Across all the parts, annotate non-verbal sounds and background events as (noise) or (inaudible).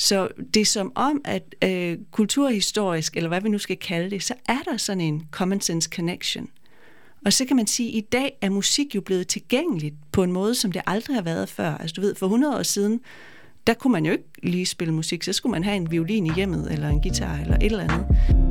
Så det er som om, at øh, kulturhistorisk, eller hvad vi nu skal kalde det, så er der sådan en common sense connection. Og så kan man sige, at i dag er musik jo blevet tilgængeligt på en måde, som det aldrig har været før. Altså du ved, for 100 år siden, der kunne man jo ikke lige spille musik, så skulle man have en violin i hjemmet, eller en guitar, eller et eller andet.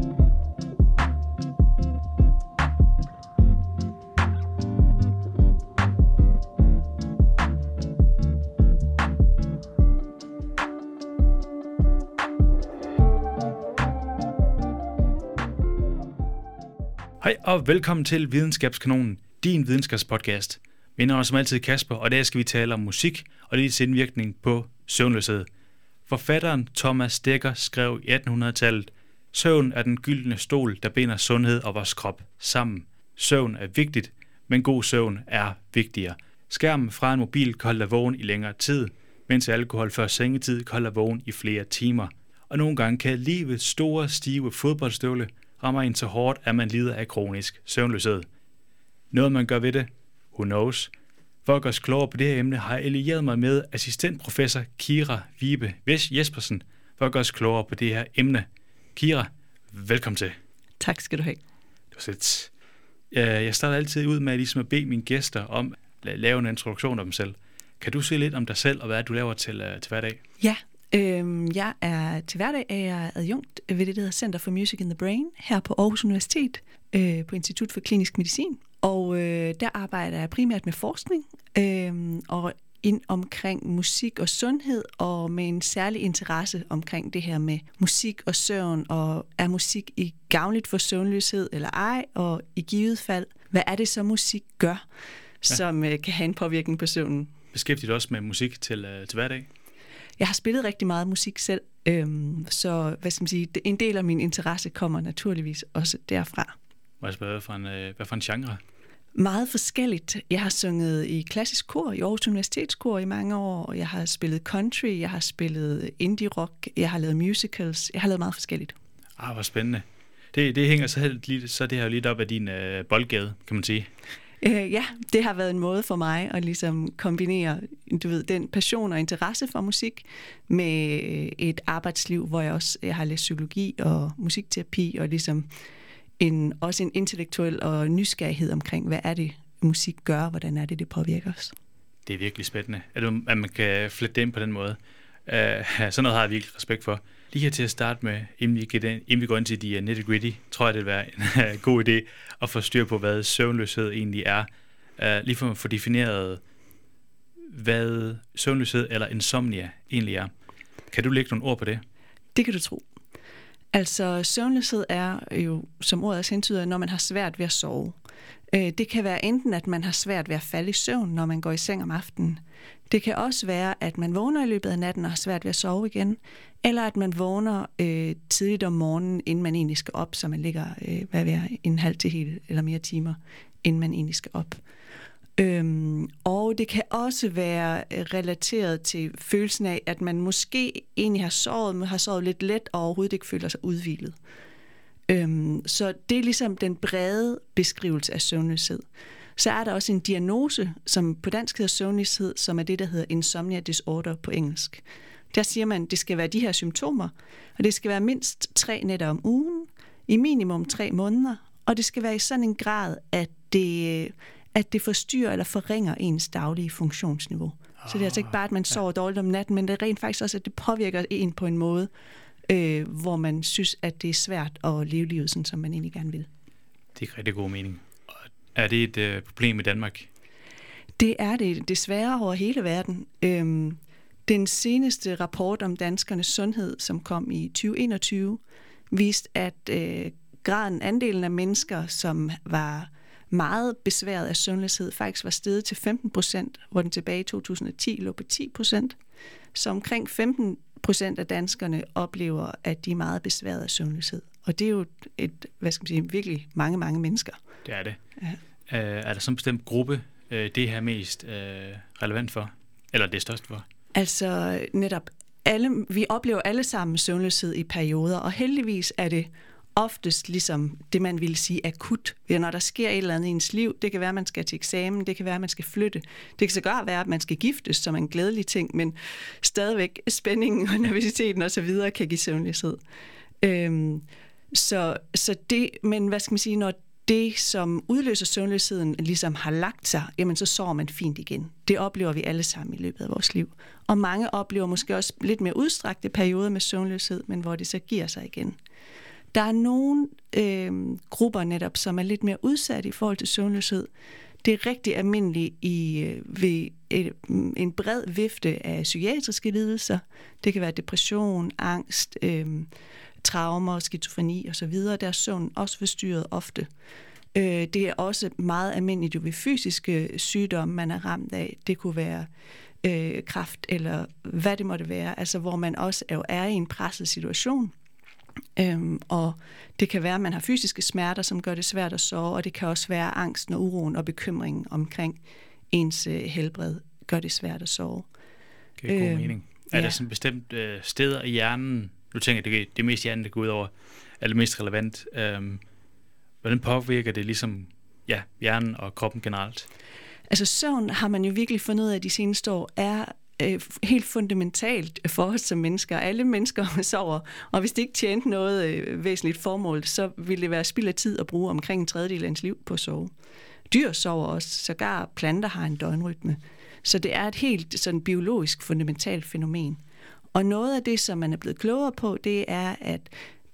Hej og velkommen til Videnskabskanonen, din videnskabspodcast. Mit navn er som altid Kasper, og i dag skal vi tale om musik og dets indvirkning på søvnløshed. Forfatteren Thomas Dekker skrev i 1800-tallet, Søvn er den gyldne stol, der binder sundhed og vores krop sammen. Søvn er vigtigt, men god søvn er vigtigere. Skærmen fra en mobil kan holde dig vågen i længere tid, mens alkohol før sengetid kan holde dig vågen i flere timer. Og nogle gange kan livets store, stive fodboldstøvle rammer en så hårdt, at man lider af kronisk søvnløshed. Noget man gør ved det? Who knows? For at gøre os klogere på det her emne, har jeg allieret mig med assistentprofessor Kira Vibe Ves Jespersen, for at gøre os klogere på det her emne. Kira, velkommen til. Tak skal du have. Det var sæt. Jeg starter altid ud med ligesom at bede mine gæster om at lave en introduktion af dem selv. Kan du se lidt om dig selv og hvad du laver til, øh, til hverdag? Ja, Øhm, jeg er til hverdag er jeg adjunkt ved det, der hedder Center for Music in the Brain her på Aarhus Universitet øh, på Institut for Klinisk Medicin. Og øh, der arbejder jeg primært med forskning øh, og ind omkring musik og sundhed, og med en særlig interesse omkring det her med musik og søvn, og er musik i gavnligt for søvnløshed eller ej, og i givet fald, hvad er det så musik gør, ja. som øh, kan have en påvirkning på søvnen? Beskæftiger du også med musik til, øh, til hverdag? Jeg har spillet rigtig meget musik selv, øhm, så hvad skal man sige, en del af min interesse kommer naturligvis også derfra. Hvad for en, øh, hvad for en genre? Meget forskelligt. Jeg har sunget i klassisk kor, i Aarhus Universitetskor i mange år. Jeg har spillet country, jeg har spillet indie rock, jeg har lavet musicals. Jeg har lavet meget forskelligt. Ah, hvor spændende. Det, det hænger så, helt, så det her lidt op af din øh, boldgade, kan man sige. Øh, ja, det har været en måde for mig at ligesom kombinere du ved, den passion og interesse for musik med et arbejdsliv, hvor jeg også jeg har læst psykologi og musikterapi og ligesom en, også en intellektuel og nysgerrighed omkring, hvad er det, musik gør, hvordan er det, det påvirker os. Det er virkelig spændende, at, du, at man kan flette det ind på den måde. Uh, (laughs) sådan noget har jeg virkelig respekt for. Lige her til at starte med, inden vi, inden vi går ind til de øh, uh, nitty-gritty, tror jeg, det vil være en uh, god idé at få styr på, hvad søvnløshed egentlig er. Uh, lige for at få defineret, hvad søvnløshed eller insomnia egentlig er. Kan du lægge nogle ord på det? Det kan du tro. Altså søvnløshed er jo, som ordet også hentyder, når man har svært ved at sove. Det kan være enten, at man har svært ved at falde i søvn, når man går i seng om aftenen. Det kan også være, at man vågner i løbet af natten og har svært ved at sove igen, eller at man vågner øh, tidligt om morgenen, inden man egentlig skal op, så man ligger øh, hvad ved, en halv til hele eller mere timer, inden man egentlig skal op. Øhm, og det kan også være øh, relateret til følelsen af, at man måske egentlig har sovet, men har sovet lidt let og overhovedet ikke føler sig udvilet. Øhm, så det er ligesom den brede beskrivelse af søvnløshed. Så er der også en diagnose, som på dansk hedder søvnløshed, som er det, der hedder insomnia disorder på engelsk. Der siger man, at det skal være de her symptomer, og det skal være mindst tre nætter om ugen, i minimum tre måneder, og det skal være i sådan en grad, at det, at det forstyrrer eller forringer ens daglige funktionsniveau. Så det er altså ikke bare, at man sover dårligt om natten, men det er rent faktisk også, at det påvirker en på en måde, øh, hvor man synes, at det er svært at leve livet, sådan som man egentlig gerne vil. Det er rigtig god mening. Er det et øh, problem i Danmark? Det er det desværre over hele verden. Øhm, den seneste rapport om danskernes sundhed, som kom i 2021, viste, at øh, graden, andelen af mennesker, som var meget besværet af sundhedshed, faktisk var steget til 15 procent, hvor den tilbage i 2010 lå på 10 procent. Så omkring 15 procent af danskerne oplever, at de er meget besværet af sundhedshed. Og det er jo et, hvad skal man sige, virkelig mange, mange mennesker. Det er det. Ja. Øh, er der sådan en bestemt gruppe, øh, det her mest øh, relevant for? Eller det størst for? Altså netop, alle, vi oplever alle sammen søvnløshed i perioder, og heldigvis er det oftest ligesom det, man ville sige akut. Når der sker et eller andet i ens liv, det kan være, at man skal til eksamen, det kan være, at man skal flytte. Det kan så godt være, at man skal giftes som en glædelig ting, men stadigvæk spændingen og nervøsiteten osv. kan give søvnløshed. Øhm, så, så det, men hvad skal man sige, når det, som udløser søvnløsheden, ligesom har lagt sig, jamen så sover man fint igen. Det oplever vi alle sammen i løbet af vores liv. Og mange oplever måske også lidt mere udstrakte perioder med søvnløshed, men hvor det så giver sig igen. Der er nogle øh, grupper netop, som er lidt mere udsatte i forhold til søvnløshed. Det er rigtig almindeligt i, øh, ved et, mm, en bred vifte af psykiatriske lidelser. Det kan være depression, angst, øh, traumer, skizofreni osv. Der er søvn også forstyrret ofte. Øh, det er også meget almindeligt jo ved fysiske sygdomme, man er ramt af. Det kunne være øh, kraft eller hvad det måtte være, altså hvor man også er, er i en presset situation. Øhm, og det kan være, at man har fysiske smerter, som gør det svært at sove, og det kan også være angsten og uroen og bekymringen omkring ens øh, helbred gør det svært at sove. Det er god øh, mening. Er ja. der sådan bestemt øh, steder i hjernen, nu tænker, det er det mest hjernen, der går ud over, er det mest relevant. Øhm, hvordan påvirker det ligesom ja, hjernen og kroppen generelt? Altså søvn har man jo virkelig fundet ud af de seneste år, er øh, helt fundamentalt for os som mennesker. Alle mennesker (laughs) sover, og hvis det ikke tjente noget øh, væsentligt formål, så ville det være spild af tid at bruge omkring en tredjedel af ens liv på at sove. Dyr sover også, sågar planter har en døgnrytme. Så det er et helt sådan biologisk fundamentalt fænomen. Og noget af det, som man er blevet klogere på, det er, at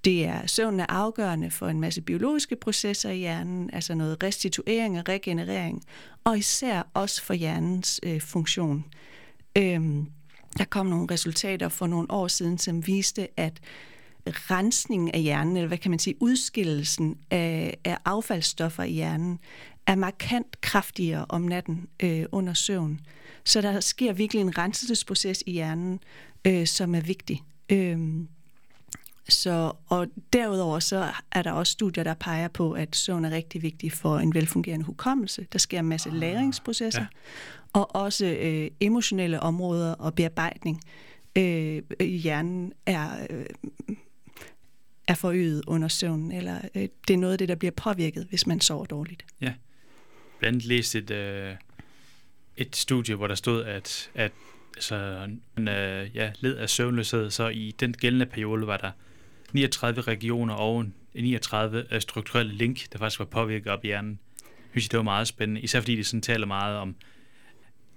det er søvn er afgørende for en masse biologiske processer i hjernen, altså noget restituering og regenerering, og især også for hjernens øh, funktion. Øhm, der kom nogle resultater for nogle år siden, som viste, at rensningen af hjernen, eller hvad kan man sige, udskillelsen af, af affaldsstoffer i hjernen, er markant kraftigere om natten øh, under søvn. Så der sker virkelig en renselsesproces i hjernen, øh, som er vigtig. Øh, så, og derudover så er der også studier, der peger på, at søvn er rigtig vigtig for en velfungerende hukommelse. Der sker en masse ah, læringsprocesser, ja. og også øh, emotionelle områder og bearbejdning øh, i hjernen er, øh, er forøget under søvn, eller øh, det er noget af det, der bliver påvirket, hvis man sover dårligt. Ja. Blandt andet læst et, øh, et studie, hvor der stod, at, at altså, en, øh, ja, led af søvnløshed, så i den gældende periode var der 39 regioner og 39 øh, strukturelle link, der faktisk var påvirket op i hjernen. Jeg synes, det var meget spændende, især fordi det sådan taler meget om,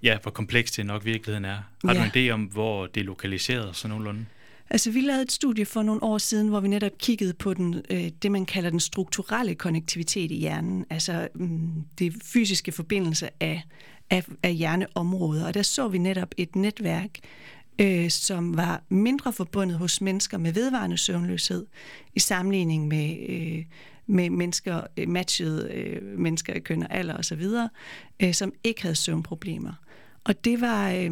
ja, hvor komplekst det nok virkeligheden er. Har ja. du en idé om, hvor det er lokaliseret sådan nogenlunde? Altså, vi lavede et studie for nogle år siden, hvor vi netop kiggede på den, øh, det, man kalder den strukturelle konnektivitet i hjernen, altså mm, det fysiske forbindelse af, af, af hjerneområder. Og der så vi netop et netværk, øh, som var mindre forbundet hos mennesker med vedvarende søvnløshed, i sammenligning med, øh, med mennesker, øh, matchede øh, mennesker i køn og alder osv., øh, som ikke havde søvnproblemer. Og det var... Øh,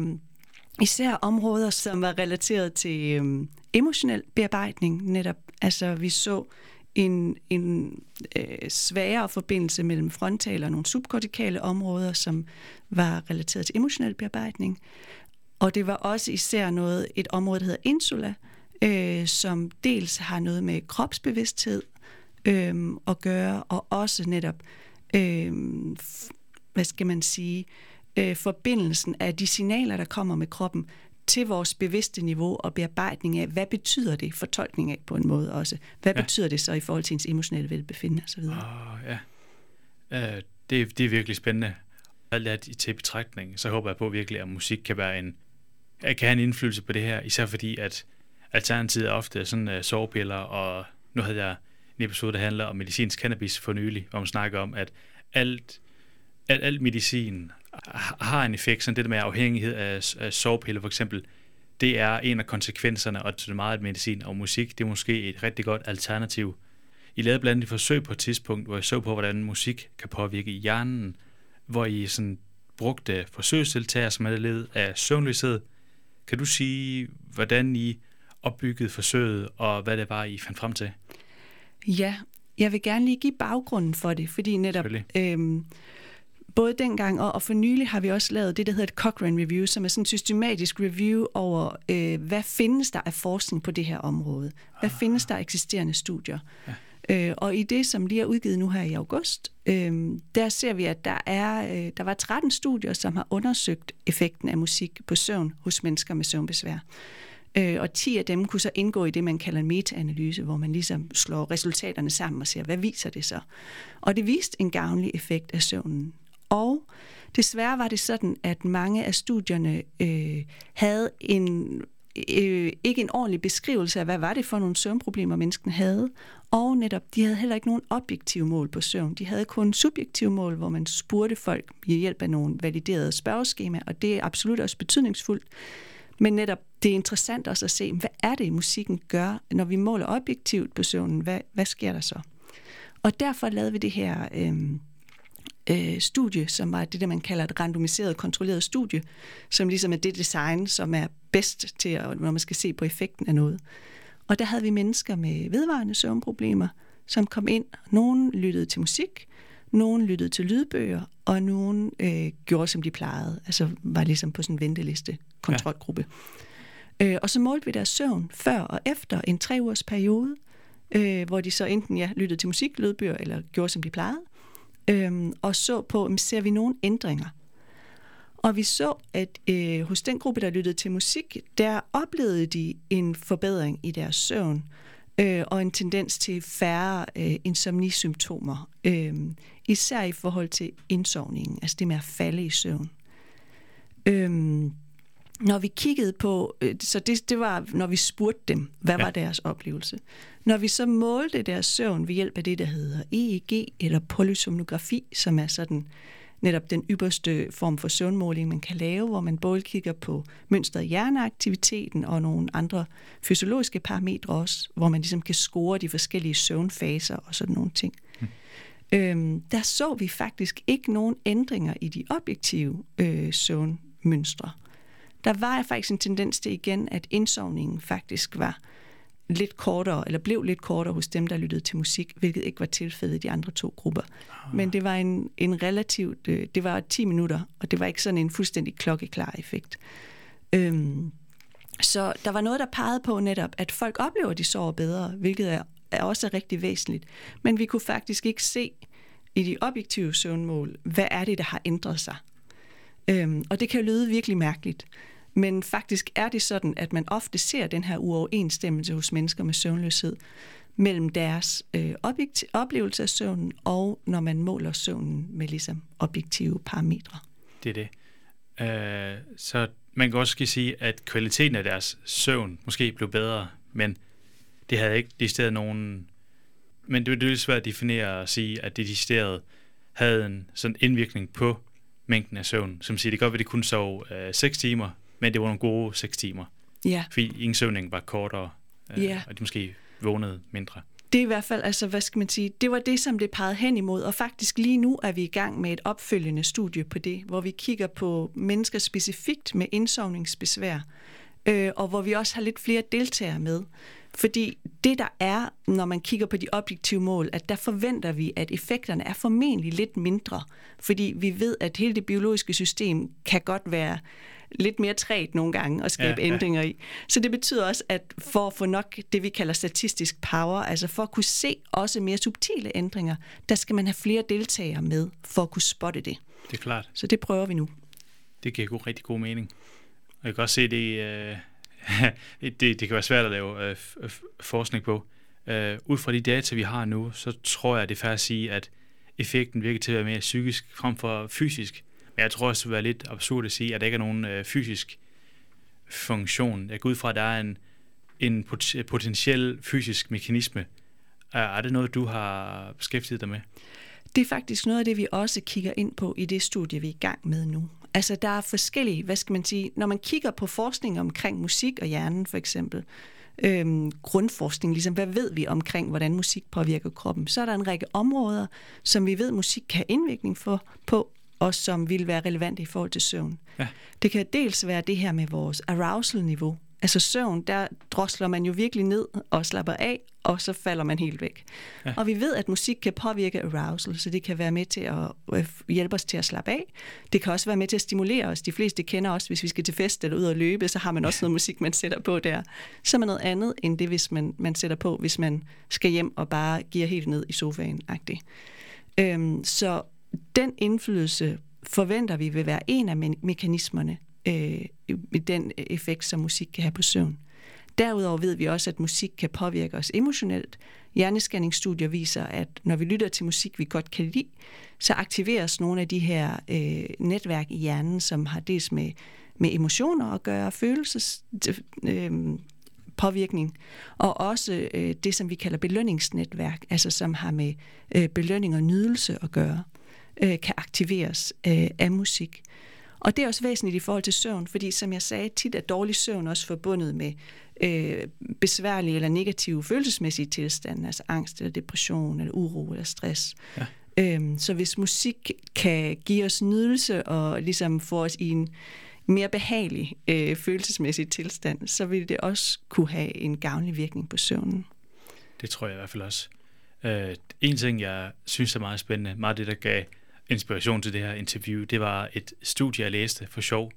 især områder, som var relateret til øhm, emotionel bearbejdning netop. Altså vi så en, en øh, sværere forbindelse mellem frontale og nogle subkortikale områder, som var relateret til emotionel bearbejdning. Og det var også især noget, et område, der hedder insula, øh, som dels har noget med kropsbevidsthed øh, at gøre, og også netop, øh, hvad skal man sige, øh, forbindelsen af de signaler, der kommer med kroppen, til vores bevidste niveau og bearbejdning af, hvad betyder det, fortolkning af på en måde også. Hvad ja. betyder det så i forhold til ens emotionelle velbefindende osv.? Oh, ja. Uh, det, det er virkelig spændende. Alt er til betragtning, så håber jeg på virkelig, at musik kan være en, kan have en indflydelse på det her, især fordi, at alternativet er ofte sådan uh, sovepiller, og nu havde jeg en episode, der handler om medicinsk cannabis for nylig, hvor man snakker om, at alt, alt, alt medicin har en effekt, sådan det der med afhængighed af, af sovepiller for eksempel, det er en af konsekvenserne, og det er meget medicin og musik, det er måske et rigtig godt alternativ. I lavede blandt andet et forsøg på et tidspunkt, hvor jeg så på, hvordan musik kan påvirke hjernen, hvor I sådan brugte forsøgsdeltager, som er led af søvnløshed. Kan du sige, hvordan I opbyggede forsøget, og hvad det var, I fandt frem til? Ja, jeg vil gerne lige give baggrunden for det, fordi netop øhm, både dengang og, og for nylig har vi også lavet det, der hedder et Cochrane Review, som er sådan et systematisk review over, øh, hvad findes der af forskning på det her område? Hvad ah. findes der eksisterende studier? Ja. Øh, og i det, som lige er udgivet nu her i august, øh, der ser vi, at der, er, øh, der var 13 studier, som har undersøgt effekten af musik på søvn hos mennesker med søvnbesvær. Øh, og 10 af dem kunne så indgå i det, man kalder en meta-analyse, hvor man ligesom slår resultaterne sammen og ser, hvad viser det så? Og det viste en gavnlig effekt af søvnen. Og desværre var det sådan, at mange af studierne øh, havde en øh, ikke en ordentlig beskrivelse af, hvad var det for nogle søvnproblemer, mennesken havde. Og netop, de havde heller ikke nogen objektive mål på søvn. De havde kun subjektive mål, hvor man spurgte folk ved hjælp af nogle validerede spørgeskemaer, og det er absolut også betydningsfuldt. Men netop, det er interessant også at se, hvad er det, musikken gør, når vi måler objektivt på søvnen? Hvad, hvad sker der så? Og derfor lavede vi det her øh, øh, studie, som var det, der man kalder et randomiseret, kontrolleret studie, som ligesom er det design, som er bedst til, at, når man skal se på effekten af noget. Og der havde vi mennesker med vedvarende søvnproblemer, som kom ind. Nogen lyttede til musik, nogen lyttede til lydbøger, og nogen øh, gjorde, som de plejede. Altså var ligesom på sådan en venteliste kontrolgruppe. Ja. Øh, og så målte vi deres søvn før og efter en tre ugers periode, øh, hvor de så enten ja, lyttede til musik, lydbøger, eller gjorde, som de plejede øhm, og så på, om ser vi nogle ændringer. Og vi så, at øh, hos den gruppe, der lyttede til musik, der oplevede de en forbedring i deres søvn øh, og en tendens til færre øh, insomnisymptomer, øh, især i forhold til indsovningen, altså det med at falde i søvn. Øh, når vi kiggede på, øh, så det, det var, når vi spurgte dem, hvad ja. var deres oplevelse. Når vi så målte deres søvn ved hjælp af det, der hedder EEG eller polysomnografi, som er sådan netop den ypperste form for søvnmåling, man kan lave, hvor man både kigger på mønstret hjerneaktiviteten og nogle andre fysiologiske parametre også, hvor man ligesom kan score de forskellige søvnfaser og sådan nogle ting. Hmm. Øhm, der så vi faktisk ikke nogen ændringer i de objektive øh, søvnmønstre. Der var faktisk en tendens til igen, at indsovningen faktisk var lidt kortere, eller blev lidt kortere hos dem, der lyttede til musik, hvilket ikke var tilfældet i de andre to grupper. Ah. Men det var en, en relativt, øh, det var 10 minutter, og det var ikke sådan en fuldstændig klokkeklar effekt. Øhm, så der var noget, der pegede på netop, at folk oplever, at de sover bedre, hvilket er, er også rigtig væsentligt. Men vi kunne faktisk ikke se i de objektive søvnmål, hvad er det, der har ændret sig. Øhm, og det kan jo lyde virkelig mærkeligt. Men faktisk er det sådan, at man ofte ser den her uoverensstemmelse hos mennesker med søvnløshed mellem deres øh, objekt, oplevelse af søvnen og når man måler søvnen med ligesom objektive parametre. Det er det. Øh, så man kan også sige, at kvaliteten af deres søvn måske blev bedre, men det havde ikke decideret nogen... Men det er lidt svært at definere og sige, at det decideret havde en sådan indvirkning på mængden af søvn. Som siger, det kan godt være, at de kun sov øh, 6 timer, men det var nogle gode 6 timer. Ja. Fordi ingen søvning var kortere, øh, ja. og de måske vågnede mindre. Det er i hvert fald, altså hvad skal man sige, det var det, som det pegede hen imod, og faktisk lige nu er vi i gang med et opfølgende studie på det, hvor vi kigger på mennesker specifikt med indsovningsbesvær, øh, og hvor vi også har lidt flere deltagere med. Fordi det, der er, når man kigger på de objektive mål, at der forventer vi, at effekterne er formentlig lidt mindre. Fordi vi ved, at hele det biologiske system kan godt være lidt mere træt nogle gange og skabe ja, ja. ændringer i. Så det betyder også, at for at få nok det, vi kalder statistisk power, altså for at kunne se også mere subtile ændringer, der skal man have flere deltagere med for at kunne spotte det. Det er klart. Så det prøver vi nu. Det giver god, rigtig god mening. Og jeg kan også se, det, øh, (laughs) det, det kan være svært at lave øh, forskning på. Øh, ud fra de data, vi har nu, så tror jeg, det er fair at sige, at effekten virker til at være mere psykisk frem for fysisk. Men jeg tror også, det vil være lidt absurd at sige, at der ikke er nogen øh, fysisk funktion. Jeg går ud fra, at der er en, en potentiel fysisk mekanisme. Er, er det noget, du har beskæftiget dig med? Det er faktisk noget af det, vi også kigger ind på i det studie, vi er i gang med nu. Altså, der er forskellige, hvad skal man sige, når man kigger på forskning omkring musik og hjernen for eksempel, øhm, grundforskning, ligesom hvad ved vi omkring, hvordan musik påvirker kroppen, så er der en række områder, som vi ved, musik kan have indvirkning for, på, og som vil være relevante i forhold til søvn. Ja. Det kan dels være det her med vores arousal-niveau, Altså søvn, der drosler man jo virkelig ned og slapper af, og så falder man helt væk. Ja. Og vi ved, at musik kan påvirke arousal, så det kan være med til at øh, hjælpe os til at slappe af. Det kan også være med til at stimulere os. De fleste kender også, hvis vi skal til fest eller ud og løbe, så har man også noget musik, man sætter på der. Så er man noget andet end det, hvis man, man sætter på, hvis man skal hjem og bare giver helt ned i sofaen. -agtigt. Øhm, så den indflydelse forventer vi vil være en af me- mekanismerne øh, med den øh, effekt, som musik kan have på søvn. Derudover ved vi også, at musik kan påvirke os emotionelt. Hjerneskanningsstudier viser, at når vi lytter til musik, vi godt kan lide, så aktiveres nogle af de her øh, netværk i hjernen, som har dels med, med emotioner at gøre, følelses... Øh, påvirkning, og også øh, det, som vi kalder belønningsnetværk, altså som har med øh, belønning og nydelse at gøre, øh, kan aktiveres øh, af musik. Og det er også væsentligt i forhold til søvn, fordi som jeg sagde, tit er dårlig søvn også forbundet med øh, besværlige eller negative følelsesmæssige tilstande, altså angst eller depression eller uro eller stress. Ja. Øhm, så hvis musik kan give os nydelse og ligesom få os i en mere behagelig øh, følelsesmæssig tilstand, så vil det også kunne have en gavnlig virkning på søvnen. Det tror jeg i hvert fald også. Øh, en ting, jeg synes er meget spændende, meget det, der gav inspiration til det her interview, det var et studie, jeg læste for sjov.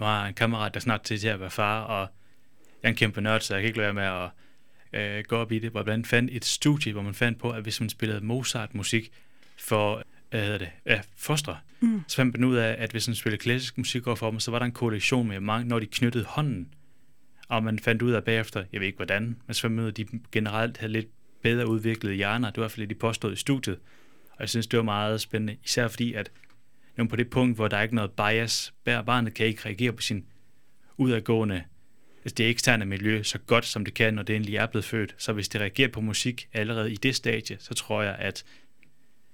Nu har jeg en kammerat, der snart til at være far, og jeg er en kæmpe nørd, så jeg kan ikke lade være med at øh, gå op i det, hvor blandt fandt et studie, hvor man fandt på, at hvis man spillede Mozart-musik for hvad hedder det, ja, fostre, mm. så fandt man ud af, at hvis man spillede klassisk musik over for dem, så var der en korrelation med mange, når de knyttede hånden. Og man fandt ud af bagefter, jeg ved ikke hvordan, men så fandt man ud af, at de generelt havde lidt bedre udviklede hjerner. Det var i hvert fald det, de påstod i studiet. Og jeg synes, det var meget spændende, især fordi, at nu på det punkt, hvor der er ikke noget bias, barnet kan ikke reagere på sin udadgående, altså det eksterne miljø så godt, som det kan, når det endelig er blevet født. Så hvis det reagerer på musik allerede i det stadie, så tror jeg, at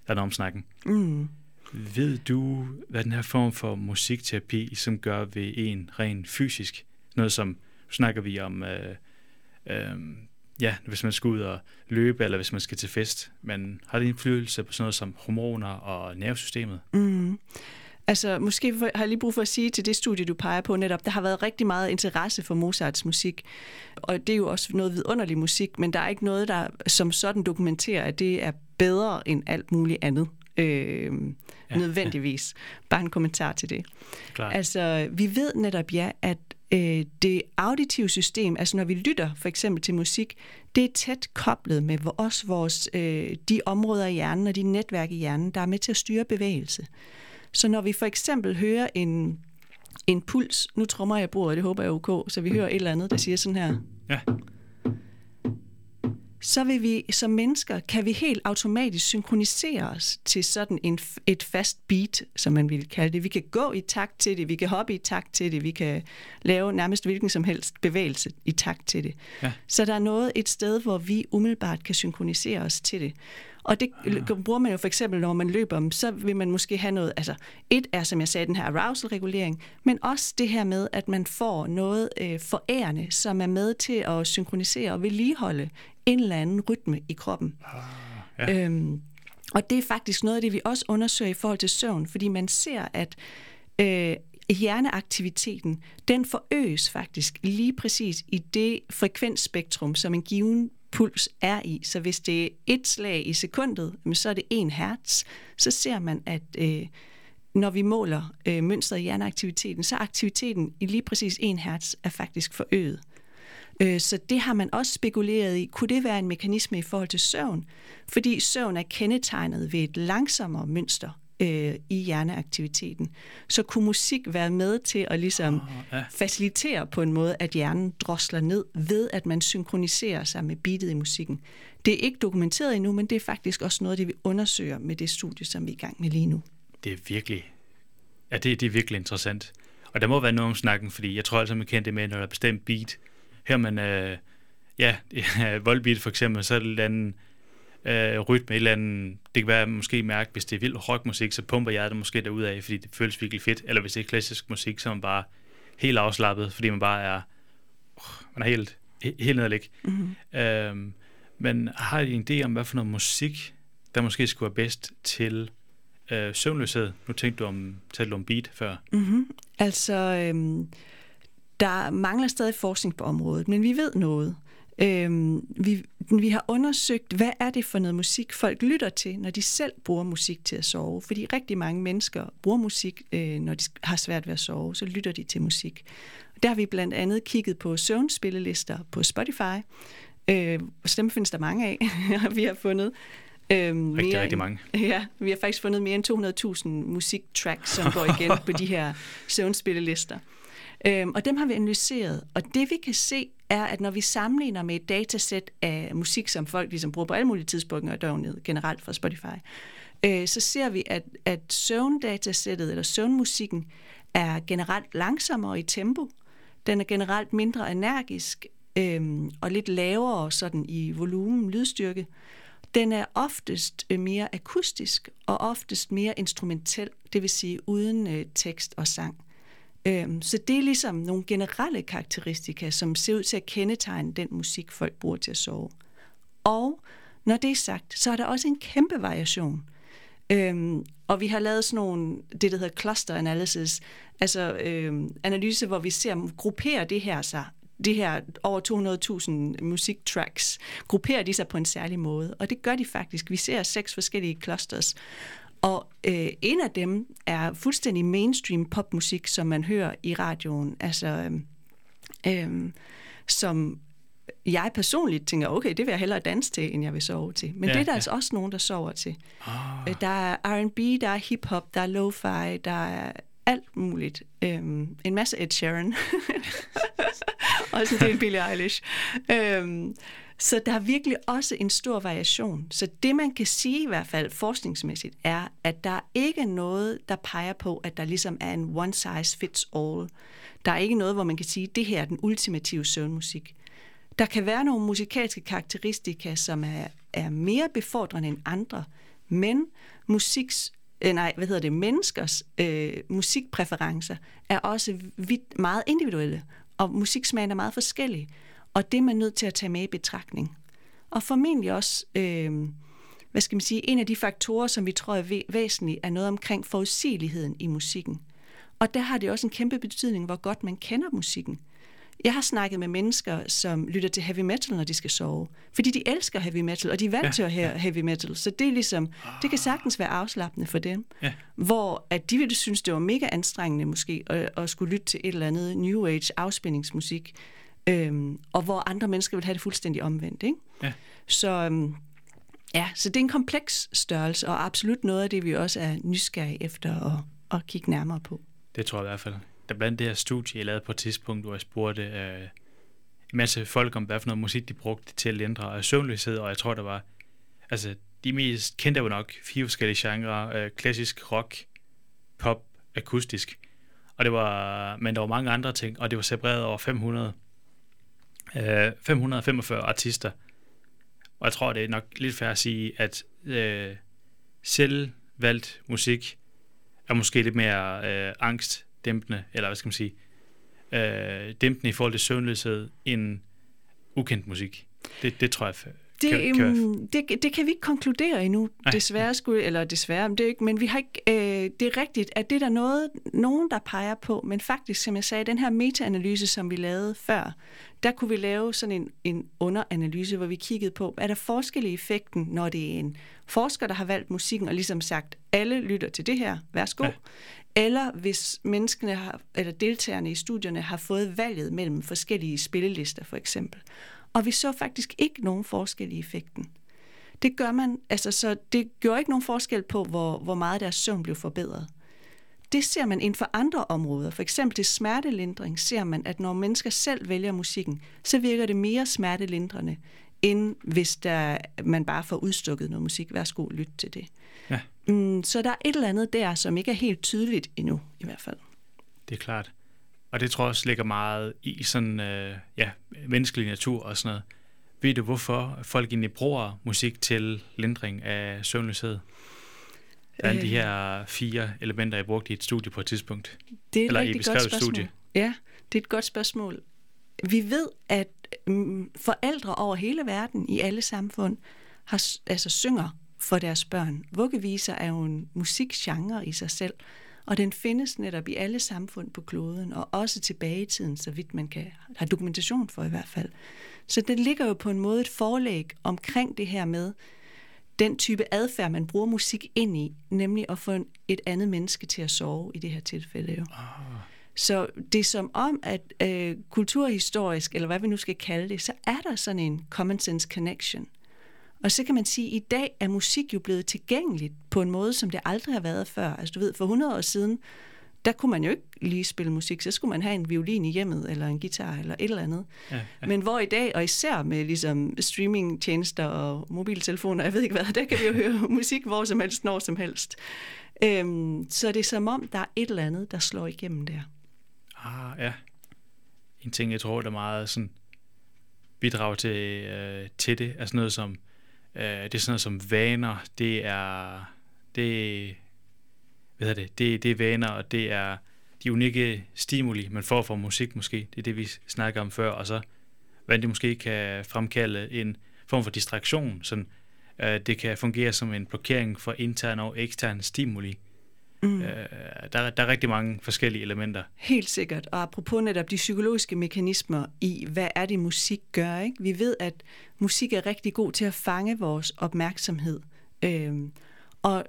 der er noget om snakken. Mm. Ved du, hvad den her form for musikterapi som gør ved en rent fysisk? Noget som, snakker vi om øh, øh, ja, hvis man skal ud og løbe, eller hvis man skal til fest. Men har det indflydelse på sådan noget som hormoner og nervesystemet? Mm. Altså, måske har jeg lige brug for at sige til det studie, du peger på netop, der har været rigtig meget interesse for Mozarts musik, og det er jo også noget vidunderlig musik, men der er ikke noget, der som sådan dokumenterer, at det er bedre end alt muligt andet. Øh, ja, nødvendigvis. Ja. Bare en kommentar til det. Klar. Altså, vi ved netop ja, at øh, det auditive system, altså når vi lytter for eksempel til musik, det er tæt koblet med også vores, øh, de områder i hjernen og de netværk i hjernen, der er med til at styre bevægelse. Så når vi for eksempel hører en, en puls, nu trommer jeg bordet, det håber jeg er ok, så vi hører et eller andet, der siger sådan her. Ja så vil vi som mennesker, kan vi helt automatisk synkronisere os til sådan en, et fast beat, som man vil kalde det. Vi kan gå i takt til det, vi kan hoppe i takt til det, vi kan lave nærmest hvilken som helst bevægelse i takt til det. Ja. Så der er noget et sted, hvor vi umiddelbart kan synkronisere os til det. Og det bruger man jo for eksempel, når man løber, så vil man måske have noget, altså et er, som jeg sagde, den her arousal-regulering, men også det her med, at man får noget øh, forærende, som er med til at synkronisere og vedligeholde en eller anden rytme i kroppen. Ah, ja. øhm, og det er faktisk noget af det, vi også undersøger i forhold til søvn, fordi man ser, at øh, hjerneaktiviteten, den forøges faktisk lige præcis i det frekvensspektrum, som en given puls er i. Så hvis det er et slag i sekundet, så er det en hertz, så ser man, at øh, når vi måler øh, mønstret i hjerneaktiviteten, så er aktiviteten i lige præcis 1 hertz er faktisk forøget. Øh, så det har man også spekuleret i. Kunne det være en mekanisme i forhold til søvn? Fordi søvn er kendetegnet ved et langsommere mønster øh, i hjerneaktiviteten. Så kunne musik være med til at ligesom oh, ja. facilitere på en måde, at hjernen drosler ned ved, at man synkroniserer sig med beatet i musikken. Det er ikke dokumenteret endnu, men det er faktisk også noget, det vi undersøger med det studie, som vi er i gang med lige nu. Det er virkelig, ja, det, det er virkelig interessant. Og der må være noget om snakken, fordi jeg tror altså, man kender det med, når der er bestemt beat. Her man, øh, ja, (laughs) voldbeat for eksempel, så er det andet øh, rytme, et eller andet, det kan være måske mærke, hvis det er vild rockmusik, så pumper jeg det måske derud af, fordi det føles virkelig fedt, eller hvis det er klassisk musik, så er man bare helt afslappet, fordi man bare er, uh, man er helt, helt nederlig. Mm-hmm. Øhm, men har I en idé om, hvad for noget musik, der måske skulle være bedst til øh, søvnløshed? Nu tænkte du om, talte du om beat før. Mm-hmm. Altså, øhm, Der mangler stadig forskning på området, men vi ved noget. Øhm, vi, vi har undersøgt, hvad er det for noget musik, folk lytter til, når de selv bruger musik til at sove. Fordi rigtig mange mennesker bruger musik, øh, når de har svært ved at sove, så lytter de til musik. Der har vi blandt andet kigget på søvnspillelister på Spotify. Øh, så dem findes der mange af, (laughs) vi har fundet. Øhm, rigtig, mere rigtig mange. Ja, vi har faktisk fundet mere end 200.000 musiktracks, som går igen (laughs) på de her søvnspillelister. Øhm, og dem har vi analyseret, og det vi kan se er, at når vi sammenligner med et datasæt af musik, som folk ligesom bruger på alle mulige tidspunkter af døgnet, generelt fra Spotify, øh, så ser vi, at, at søvndatasættet, eller søvnmusikken, er generelt langsommere i tempo. Den er generelt mindre energisk, øhm, og lidt lavere sådan i volumen, lydstyrke. Den er oftest øh, mere akustisk, og oftest mere instrumentel, det vil sige uden øh, tekst og sang. Øhm, så det er ligesom nogle generelle karakteristika, som ser ud til at kendetegne den musik, folk bruger til at sove. Og når det er sagt, så er der også en kæmpe variation. Øhm, og vi har lavet sådan nogle, det der hedder cluster analysis, altså øhm, analyse, hvor vi ser, grupperer det her sig, det her over 200.000 musiktracks, grupperer de sig på en særlig måde. Og det gør de faktisk. Vi ser seks forskellige clusters. Og øh, en af dem er fuldstændig mainstream popmusik, som man hører i radioen. Altså, øh, øh, som jeg personligt tænker, okay, det vil jeg hellere danse til, end jeg vil sove til. Men ja, det er der ja. altså også nogen, der sover til. Oh. Der er R&B, der er hip-hop, der er lo-fi, der er alt muligt. Øhm, en masse Ed Sheeran. (laughs) også en del Billie Eilish. Øhm, så der er virkelig også en stor variation. Så det, man kan sige i hvert fald forskningsmæssigt, er, at der er ikke noget, der peger på, at der ligesom er en one size fits all. Der er ikke noget, hvor man kan sige, at det her er den ultimative søvnmusik. Der kan være nogle musikalske karakteristika, som er, er mere befordrende end andre, men musiks øh, nej, hvad hedder det, menneskers øh, musikpræferencer er også vidt, meget individuelle, og musiksmagen er meget forskellig. Og det er man nødt til at tage med i betragtning. Og formentlig også, øh, hvad skal man sige, en af de faktorer, som vi tror er væsentlige, er noget omkring forudsigeligheden i musikken. Og der har det også en kæmpe betydning, hvor godt man kender musikken. Jeg har snakket med mennesker, som lytter til heavy metal, når de skal sove. Fordi de elsker heavy metal, og de er vant ja, til at høre ja. heavy metal. Så det er ligesom, det kan sagtens være afslappende for dem. Ja. Hvor at de ville synes, det var mega anstrengende måske, at, at skulle lytte til et eller andet New Age afspændingsmusik. Øhm, og hvor andre mennesker vil have det fuldstændig omvendt. Ikke? Ja. Så, øhm, ja, så det er en kompleks størrelse, og absolut noget af det, vi også er nysgerrige efter at, at kigge nærmere på. Det tror jeg i hvert fald. Der blandt det her studie, jeg lavede på et tidspunkt, hvor jeg spurgte øh, en masse folk om, hvad for noget musik de brugte til at lindre søvnløshed, og jeg tror, der var, altså de mest kendte var nok fire forskellige genrer, øh, klassisk rock, pop, akustisk, og det var, men der var mange andre ting, og det var separeret over 500 øh, 545 artister. Og jeg tror, det er nok lidt fair at sige, at øh, selvvalgt musik er måske lidt mere øh, angstdæmpende, eller hvad skal man sige, øh, dæmpende i forhold til søvnløshed end ukendt musik. Det, det tror jeg det, kan, kan... Um, det, det kan vi ikke konkludere endnu, Nej. desværre, skulle, eller desværre, det er ikke, men vi har ikke, øh, det er rigtigt, at det er der noget, nogen, der peger på, men faktisk, som jeg sagde, den her metaanalyse, som vi lavede før, der kunne vi lave sådan en, en underanalyse, hvor vi kiggede på, er der forskel i effekten, når det er en forsker, der har valgt musikken og ligesom sagt, alle lytter til det her, værsgo, ja. eller hvis menneskene har, eller deltagerne i studierne har fået valget mellem forskellige spillelister for eksempel. Og vi så faktisk ikke nogen forskel i effekten. Det gør man, altså så det gjorde ikke nogen forskel på, hvor, hvor meget deres søvn blev forbedret. Det ser man inden for andre områder. For eksempel til smertelindring ser man, at når mennesker selv vælger musikken, så virker det mere smertelindrende, end hvis der, man bare får udstukket noget musik. Værsgo, lyt til det. Ja. Mm, så der er et eller andet der, som ikke er helt tydeligt endnu, i hvert fald. Det er klart. Og det tror jeg også ligger meget i sådan, øh, ja, menneskelig natur og sådan noget. Ved du, hvorfor folk egentlig bruger musik til lindring af søvnløshed? Der er de her fire elementer, jeg brugte i et studie på et tidspunkt. Det er et Eller rigtig godt spørgsmål. Studie. Ja, det er et godt spørgsmål. Vi ved, at mm, forældre over hele verden, i alle samfund, har, altså synger for deres børn. Vuggeviser er jo en musikgenre i sig selv. Og den findes netop i alle samfund på kloden, og også tilbage i tiden, så vidt man kan have dokumentation for i hvert fald. Så den ligger jo på en måde et forlæg omkring det her med den type adfærd, man bruger musik ind i, nemlig at få et andet menneske til at sove i det her tilfælde jo. Oh. Så det er som om, at øh, kulturhistorisk, eller hvad vi nu skal kalde det, så er der sådan en common sense connection. Og så kan man sige, at i dag er musik jo blevet tilgængeligt på en måde, som det aldrig har været før. Altså du ved, for 100 år siden, der kunne man jo ikke lige spille musik, så skulle man have en violin i hjemmet, eller en guitar, eller et eller andet. Ja, ja. Men hvor i dag, og især med ligesom streamingtjenester og mobiltelefoner, jeg ved ikke hvad, der kan vi jo høre (laughs) musik hvor som helst, når som helst. Øhm, så det er som om, der er et eller andet, der slår igennem der. Ah, ja. En ting, jeg tror, der meget sådan bidrager til, øh, til det, er sådan noget som, øh, det er sådan noget som vaner, det er, det, hvad er det, det, det er vaner, og det er de unikke stimuli, man får fra musik måske, det er det, vi snakker om før, og så, hvordan det måske kan fremkalde en form for distraktion, sådan, øh, det kan fungere som en blokering for intern og ekstern stimuli. Mm. Øh, der, der er rigtig mange forskellige elementer. Helt sikkert. Og apropos netop de psykologiske mekanismer i, hvad er det musik gør? Ikke? Vi ved, at musik er rigtig god til at fange vores opmærksomhed. Øhm, og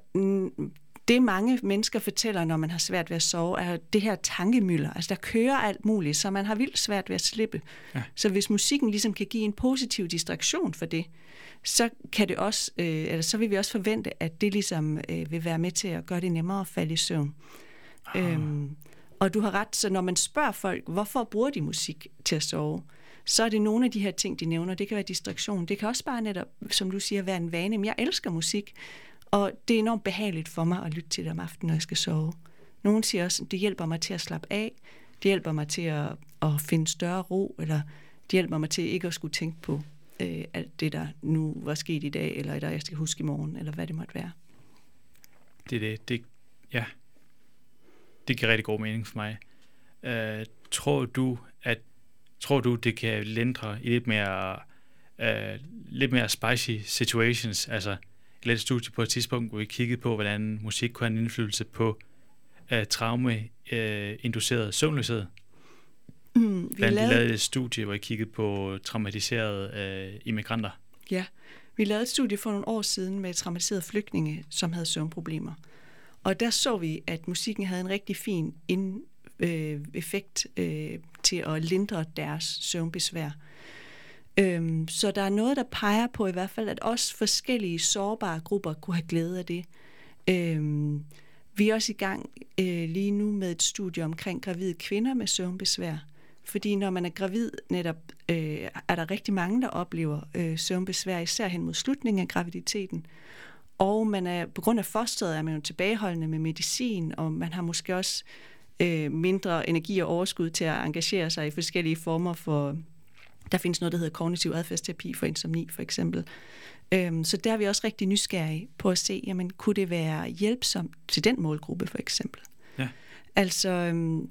det mange mennesker fortæller, når man har svært ved at sove, er det her tankemøller. Altså der kører alt muligt, så man har vildt svært ved at slippe. Ja. Så hvis musikken ligesom kan give en positiv distraktion for det, så kan det også, øh, eller så vil vi også forvente, at det ligesom øh, vil være med til at gøre det nemmere at falde i søvn. Ah. Øhm, og du har ret, så når man spørger folk, hvorfor bruger de musik til at sove, så er det nogle af de her ting, de nævner. Det kan være distraktion. Det kan også bare netop, som du siger, være en vane. Men jeg elsker musik, og det er enormt behageligt for mig at lytte til det om aftenen, når jeg skal sove. Nogle siger også, det hjælper mig til at slappe af. Det hjælper mig til at, at finde større ro, eller det hjælper mig til ikke at skulle tænke på øh, alt det, der nu var sket i dag, eller der jeg skal huske i morgen, eller hvad det måtte være. Det er det. det ja. Det giver rigtig god mening for mig. Øh, tror du, at tror du, det kan lindre i lidt mere, øh, lidt mere spicy situations? Altså, et studie på et tidspunkt, hvor vi kiggede på, hvordan musik kunne have en indflydelse på øh, traume-induceret øh, søvnløshed. Mm, vi Blandt lavede... lavede et studie, hvor I kiggede på traumatiserede øh, immigranter. Ja, vi lavede et studie for nogle år siden med traumatiserede flygtninge, som havde søvnproblemer. Og der så vi, at musikken havde en rigtig fin in, øh, effekt øh, til at lindre deres søvnbesvær. Øhm, så der er noget, der peger på i hvert fald, at også forskellige sårbare grupper kunne have glæde af det. Øhm, vi er også i gang øh, lige nu med et studie omkring gravide kvinder med søvnbesvær. Fordi når man er gravid, netop øh, er der rigtig mange, der oplever øh, søvnbesvær, især hen mod slutningen af graviditeten. Og man er, på grund af fosteret er man jo tilbageholdende med medicin, og man har måske også øh, mindre energi og overskud til at engagere sig i forskellige former for... Der findes noget, der hedder kognitiv adfærdsterapi for insomni, for eksempel. Øhm, så der er vi også rigtig nysgerrige på at se, jamen, kunne det være hjælpsomt til den målgruppe, for eksempel? Ja. Altså... Øhm,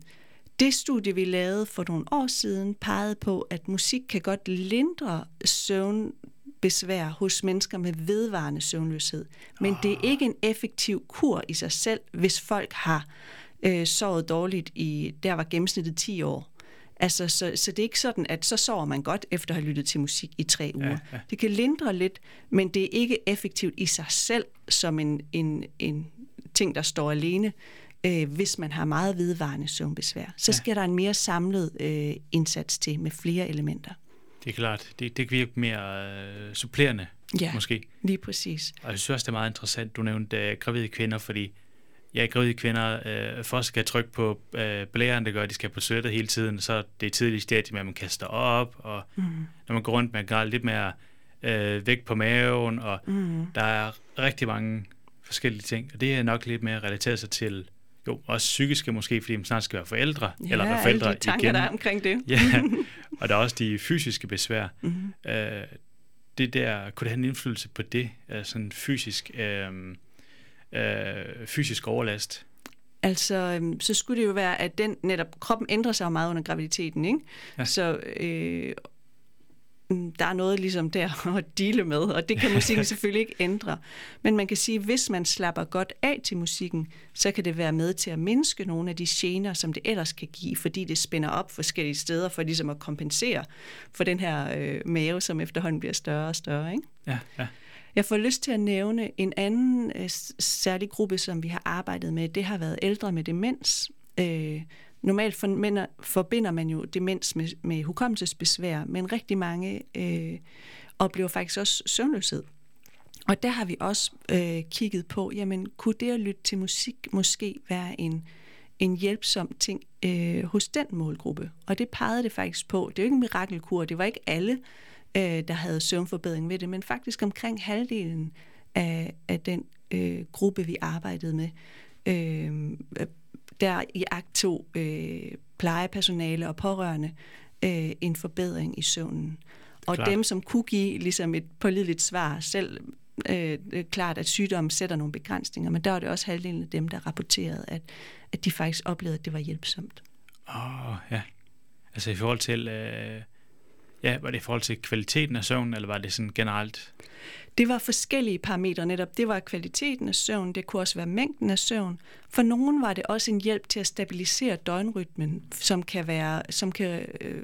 det studie, vi lavede for nogle år siden, pegede på, at musik kan godt lindre søvnbesvær hos mennesker med vedvarende søvnløshed. Men oh. det er ah. ikke en effektiv kur i sig selv, hvis folk har øh, sovet dårligt i, der var gennemsnittet 10 år. Altså, så, så det er ikke sådan, at så sover man godt efter at have lyttet til musik i tre uger. Ja, ja. Det kan lindre lidt, men det er ikke effektivt i sig selv som en, en, en ting, der står alene øh, hvis man har meget vedvarende søvnbesvær. Så ja. skal der en mere samlet øh, indsats til med flere elementer. Det er klart. Det, det kan virke mere øh, supplerende, ja, måske. lige præcis. Og jeg synes også, det er meget interessant, du nævnte øh, gravide kvinder, fordi ja, gravide kvinder øh, først skal trykke på øh, blæren, det gør, at de skal på toilettet hele tiden, så det er tidligt stadie med, at man kaster op, og mm. når man går rundt, man kan lidt mere øh, vægt på maven, og mm. der er rigtig mange forskellige ting, og det er nok lidt mere relateret sig til jo, også psykiske måske, fordi man snart skal være forældre, ja, eller være forældre alle de tanker, igen. der er omkring det. ja, (laughs) og der er også de fysiske besvær. Mm-hmm. Øh, det der, kunne det have en indflydelse på det, altså sådan fysisk, øh, øh, fysisk overlast? Altså, øhm, så skulle det jo være, at den netop, kroppen ændrer sig meget under graviditeten, ikke? Ja. Så, øh, der er noget ligesom der (laughs) at dele med, og det kan musikken (laughs) selvfølgelig ikke ændre. Men man kan sige, at hvis man slapper godt af til musikken, så kan det være med til at mindske nogle af de gener, som det ellers kan give, fordi det spænder op forskellige steder for ligesom at kompensere for den her øh, mave, som efterhånden bliver større og større. Ikke? Ja, ja. Jeg får lyst til at nævne en anden øh, særlig gruppe, som vi har arbejdet med. Det har været ældre med demens. Øh, normalt for, forbinder man jo demens med, med hukommelsesbesvær, men rigtig mange øh, oplever faktisk også søvnløshed. Og der har vi også øh, kigget på, jamen kunne det at lytte til musik måske være en, en hjælpsom ting øh, hos den målgruppe? Og det pegede det faktisk på. Det er jo ikke en mirakelkur, det var ikke alle, øh, der havde søvnforbedring ved det, men faktisk omkring halvdelen af, af den øh, gruppe, vi arbejdede med, øh, der i akt to øh, plejepersonale og pårørende øh, en forbedring i søvnen. Og Klar. dem, som kunne give ligesom et pålideligt svar, selv øh, klart, at sygdommen sætter nogle begrænsninger, men der var det også halvdelen af dem, der rapporterede, at, at de faktisk oplevede, at det var hjælpsomt. Åh, oh, ja. Altså i forhold til, øh, ja, var det i forhold til kvaliteten af søvnen, eller var det sådan generelt? Det var forskellige parametre netop. Det var kvaliteten af søvn, det kunne også være mængden af søvn. For nogen var det også en hjælp til at stabilisere døgnrytmen, som kan være, som kan, øh,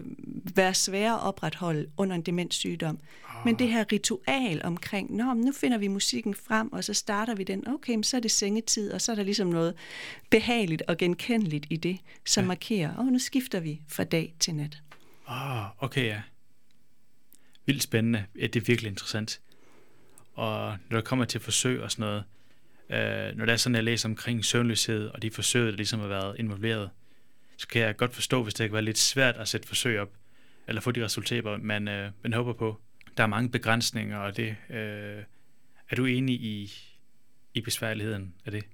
være svær at opretholde under en demenssygdom. Oh. Men det her ritual omkring, Nå, nu finder vi musikken frem, og så starter vi den, okay, så er det sengetid, og så er der ligesom noget behageligt og genkendeligt i det, som ja. markerer, og oh, nu skifter vi fra dag til nat. Ah, oh, okay, ja. Vildt spændende. Ja, det er virkelig interessant. Og når der kommer til forsøg og sådan noget, øh, når det er sådan, at jeg læser omkring søvnløshed og de forsøg, der ligesom har været involveret, så kan jeg godt forstå, hvis det kan være lidt svært at sætte forsøg op, eller få de resultater, man, øh, man håber på. Der er mange begrænsninger, og det øh, er du enig i, i besværligheden af det?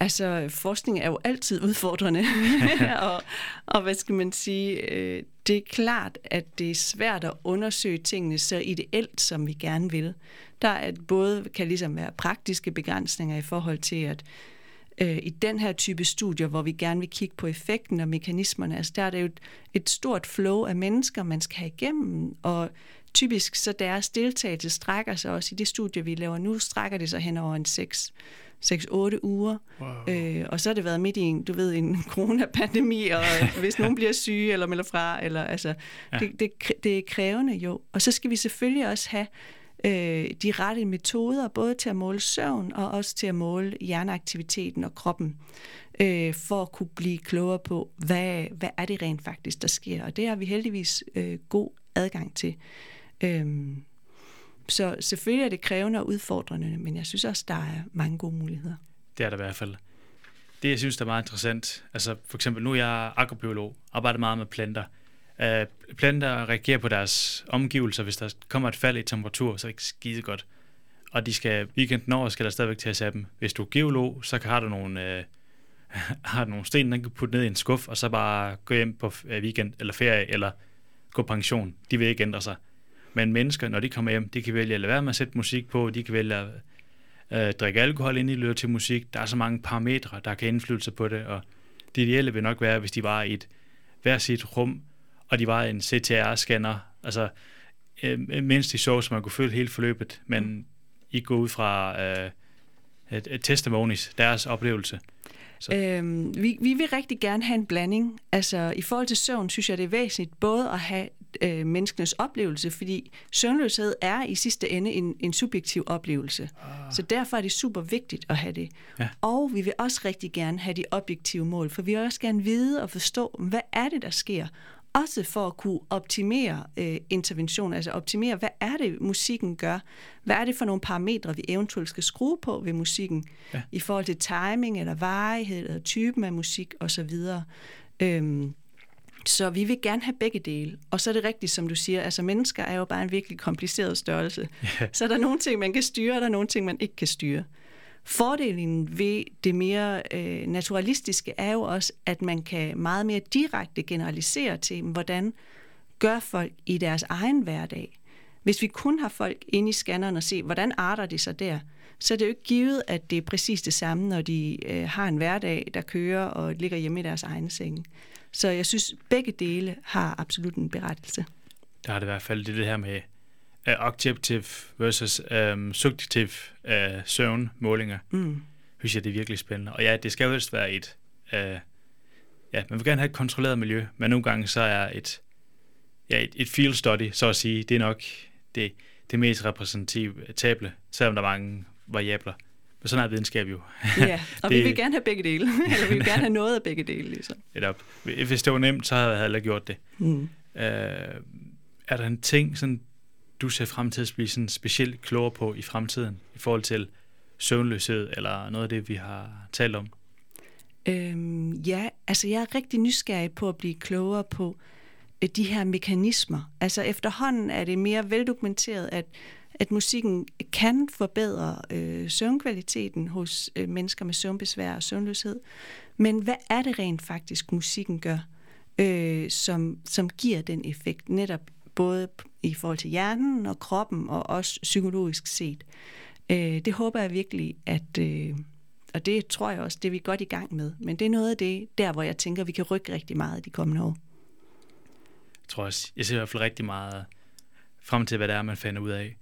Altså, forskning er jo altid udfordrende, (laughs) og, og hvad skal man sige, øh, det er klart, at det er svært at undersøge tingene så ideelt, som vi gerne vil. Der er både kan ligesom være praktiske begrænsninger i forhold til, at øh, i den her type studier, hvor vi gerne vil kigge på effekten og mekanismerne, altså der er det jo et, et stort flow af mennesker, man skal have igennem, og typisk så deres deltagelse strækker sig også i det studie, vi laver nu, strækker det sig hen over en 6 6-8 uger. Wow. Øh, og så har det været midt i en, du ved, en (laughs) coronapandemi, og hvis nogen bliver syge eller melder fra, eller altså, ja. det, det, det er krævende jo. Og så skal vi selvfølgelig også have øh, de rette metoder, både til at måle søvn og også til at måle hjerneaktiviteten og kroppen, øh, for at kunne blive klogere på, hvad, hvad er det rent faktisk, der sker. Og det har vi heldigvis øh, god adgang til. Øhm, så selvfølgelig er det krævende og udfordrende, men jeg synes også, der er mange gode muligheder. Det er der i hvert fald. Det, jeg synes, der er meget interessant, altså for eksempel, nu er jeg agrobiolog, arbejder meget med planter. Øh, planter reagerer på deres omgivelser, hvis der kommer et fald i temperatur, så er det ikke skide godt. Og de skal, weekenden over skal der stadigvæk til at dem. Hvis du er geolog, så har du nogle, øh, (laughs) har du nogle sten, den kan putte ned i en skuff, og så bare gå hjem på øh, weekend eller ferie, eller gå pension. De vil ikke ændre sig. Men mennesker, når de kommer hjem, de kan vælge at lade være med at sætte musik på, de kan vælge at øh, drikke alkohol, inden de lytter til musik. Der er så mange parametre, der kan indflydelse på det, og det ideelle vil nok være, hvis de var i et hver sit rum, og de var en CTR-scanner, altså øh, mens de så, så man kunne føle hele forløbet, men mm. I går ud fra øh, et, et testimonies, deres oplevelse. Så. Øhm, vi, vi vil rigtig gerne have en blanding. Altså i forhold til søvn, synes jeg, det er væsentligt både at have øh, menneskenes oplevelse, fordi søvnløshed er i sidste ende en, en subjektiv oplevelse. Ah. Så derfor er det super vigtigt at have det. Ja. Og vi vil også rigtig gerne have de objektive mål, for vi vil også gerne vide og forstå, hvad er det, der sker, også for at kunne optimere øh, intervention, altså optimere, hvad er det, musikken gør? Hvad er det for nogle parametre, vi eventuelt skal skrue på ved musikken, ja. i forhold til timing, eller varighed, eller typen af musik osv., øhm, så vi vil gerne have begge dele. Og så er det rigtigt, som du siger, altså mennesker er jo bare en virkelig kompliceret størrelse. Yeah. Så er der nogle ting, man kan styre, og der er nogle ting, man ikke kan styre. Fordelen ved det mere øh, naturalistiske er jo også, at man kan meget mere direkte generalisere til, hvordan gør folk i deres egen hverdag. Hvis vi kun har folk inde i scanneren og se, hvordan arter de sig der, så er det jo ikke givet, at det er præcis det samme, når de øh, har en hverdag, der kører og ligger hjemme i deres egen seng. Så jeg synes, begge dele har absolut en berettelse. der har det i hvert fald det, det her med uh, objective versus um, subjective uh, søvnmålinger. Mm. Synes jeg, det er virkelig spændende. Og ja, det skal jo helst være et... Uh, ja, man vil gerne have et kontrolleret miljø, men nogle gange så er et, ja, et, et field study, så at sige, det er nok det, det mest repræsentative, selvom der er mange variabler. Men sådan er videnskab jo. Ja, og (laughs) det, vi vil gerne have begge dele. (laughs) Eller vi vil gerne have noget af begge dele, ligesom. Etop. Hvis det var nemt, så havde jeg heller gjort det. Mm. Uh, er der en ting, sådan, du ser frem til at blive sådan specielt klogere på i fremtiden, i forhold til søvnløshed, eller noget af det, vi har talt om? Øhm, ja, altså jeg er rigtig nysgerrig på at blive klogere på øh, de her mekanismer. Altså efterhånden er det mere veldokumenteret, at, at musikken kan forbedre øh, søvnkvaliteten hos øh, mennesker med søvnbesvær og søvnløshed. Men hvad er det rent faktisk, musikken gør, øh, som, som giver den effekt, netop både i forhold til hjernen og kroppen, og også psykologisk set? Øh, det håber jeg virkelig, at... Øh, og det tror jeg også, det er vi godt i gang med. Men det er noget af det, der hvor jeg tænker, vi kan rykke rigtig meget de kommende år. Jeg tror også, jeg ser i hvert fald rigtig meget frem til, hvad det er, man finder ud af.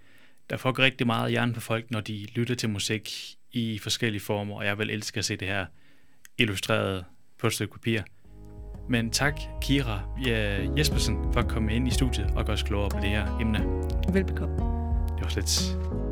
Der får rigtig meget hjernen på folk, når de lytter til musik i forskellige former, og jeg vil elske at se det her illustreret på et stykke papir. Men tak, Kira Jespersen, for at komme ind i studiet og gøre os klogere på det her emne. Velbekomme. Det var lidt